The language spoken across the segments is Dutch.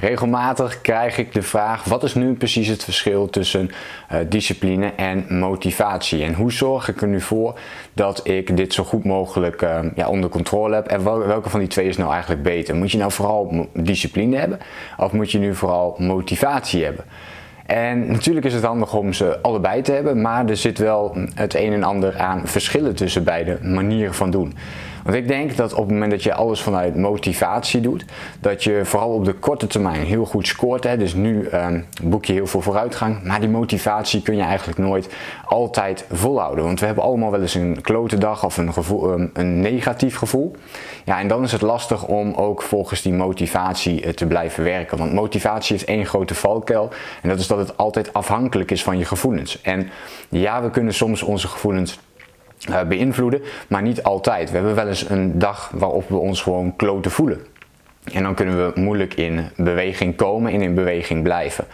Regelmatig krijg ik de vraag: wat is nu precies het verschil tussen uh, discipline en motivatie? En hoe zorg ik er nu voor dat ik dit zo goed mogelijk uh, ja, onder controle heb? En welke van die twee is nou eigenlijk beter? Moet je nou vooral discipline hebben of moet je nu vooral motivatie hebben? En natuurlijk is het handig om ze allebei te hebben, maar er zit wel het een en ander aan verschillen tussen beide manieren van doen. Want ik denk dat op het moment dat je alles vanuit motivatie doet, dat je vooral op de korte termijn heel goed scoort. Hè. Dus nu um, boek je heel veel vooruitgang, maar die motivatie kun je eigenlijk nooit altijd volhouden. Want we hebben allemaal wel eens een klote dag of een, gevoel, um, een negatief gevoel. Ja, en dan is het lastig om ook volgens die motivatie uh, te blijven werken. Want motivatie is één grote valkuil en dat is dat het altijd afhankelijk is van je gevoelens. En ja, we kunnen soms onze gevoelens beïnvloeden, maar niet altijd. We hebben wel eens een dag waarop we ons gewoon kloten voelen. En dan kunnen we moeilijk in beweging komen en in beweging blijven.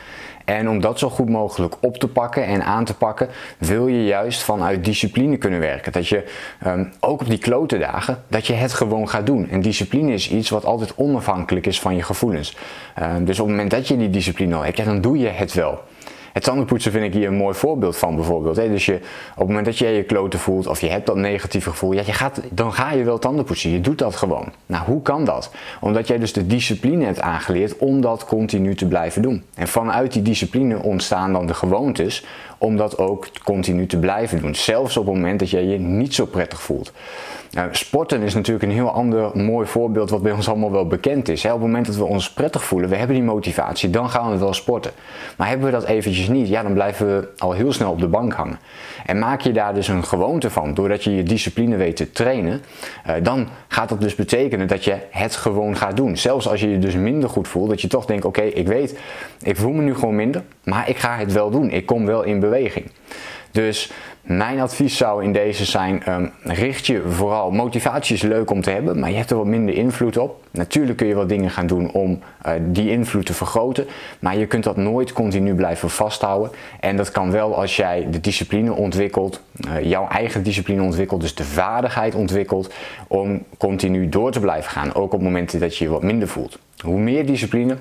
En om dat zo goed mogelijk op te pakken en aan te pakken, wil je juist vanuit discipline kunnen werken. Dat je um, ook op die klote dagen, dat je het gewoon gaat doen. En discipline is iets wat altijd onafhankelijk is van je gevoelens. Um, dus op het moment dat je die discipline al hebt, dan doe je het wel. Het tandenpoetsen vind ik hier een mooi voorbeeld van bijvoorbeeld. Dus je, op het moment dat je je kloten voelt of je hebt dat negatieve gevoel, ja, je gaat, dan ga je wel tandenpoetsen. Je doet dat gewoon. Nou, hoe kan dat? Omdat jij dus de discipline hebt aangeleerd om dat continu te blijven doen. En vanuit die discipline ontstaan dan de gewoontes om dat ook continu te blijven doen. Zelfs op het moment dat jij je niet zo prettig voelt. Nou, sporten is natuurlijk een heel ander mooi voorbeeld wat bij ons allemaal wel bekend is. Op het moment dat we ons prettig voelen, we hebben die motivatie, dan gaan we wel sporten. Maar hebben we dat eventjes niet, ja, dan blijven we al heel snel op de bank hangen. En maak je daar dus een gewoonte van, doordat je je discipline weet te trainen, eh, dan gaat dat dus betekenen dat je het gewoon gaat doen. Zelfs als je je dus minder goed voelt, dat je toch denkt, oké, ik weet, ik voel me nu gewoon minder, maar ik ga het wel doen. Ik kom wel in beweging. Dus mijn advies zou in deze zijn: um, richt je vooral. Motivatie is leuk om te hebben, maar je hebt er wat minder invloed op. Natuurlijk kun je wat dingen gaan doen om uh, die invloed te vergroten, maar je kunt dat nooit continu blijven vasthouden. En dat kan wel als jij de discipline ontwikkelt, uh, jouw eigen discipline ontwikkelt, dus de vaardigheid ontwikkelt om continu door te blijven gaan, ook op momenten dat je je wat minder voelt. Hoe meer discipline,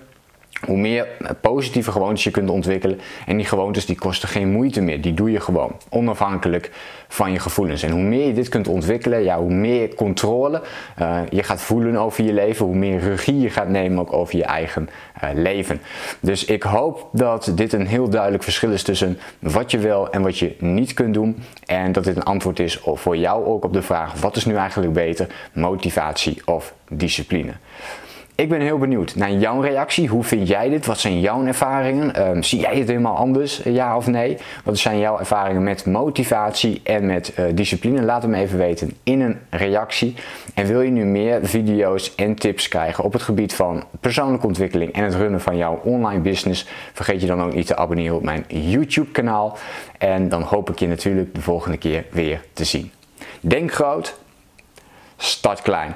hoe meer positieve gewoontes je kunt ontwikkelen. En die gewoontes die kosten geen moeite meer. Die doe je gewoon. Onafhankelijk van je gevoelens. En hoe meer je dit kunt ontwikkelen, ja, hoe meer controle uh, je gaat voelen over je leven. Hoe meer regie je gaat nemen ook over je eigen uh, leven. Dus ik hoop dat dit een heel duidelijk verschil is tussen wat je wel en wat je niet kunt doen. En dat dit een antwoord is voor jou ook op de vraag: wat is nu eigenlijk beter? Motivatie of discipline? Ik ben heel benieuwd naar jouw reactie. Hoe vind jij dit? Wat zijn jouw ervaringen? Um, zie jij het helemaal anders, eh, ja of nee? Wat zijn jouw ervaringen met motivatie en met uh, discipline? Laat hem even weten in een reactie. En wil je nu meer video's en tips krijgen op het gebied van persoonlijke ontwikkeling en het runnen van jouw online business? Vergeet je dan ook niet te abonneren op mijn YouTube kanaal. En dan hoop ik je natuurlijk de volgende keer weer te zien. Denk groot, start klein.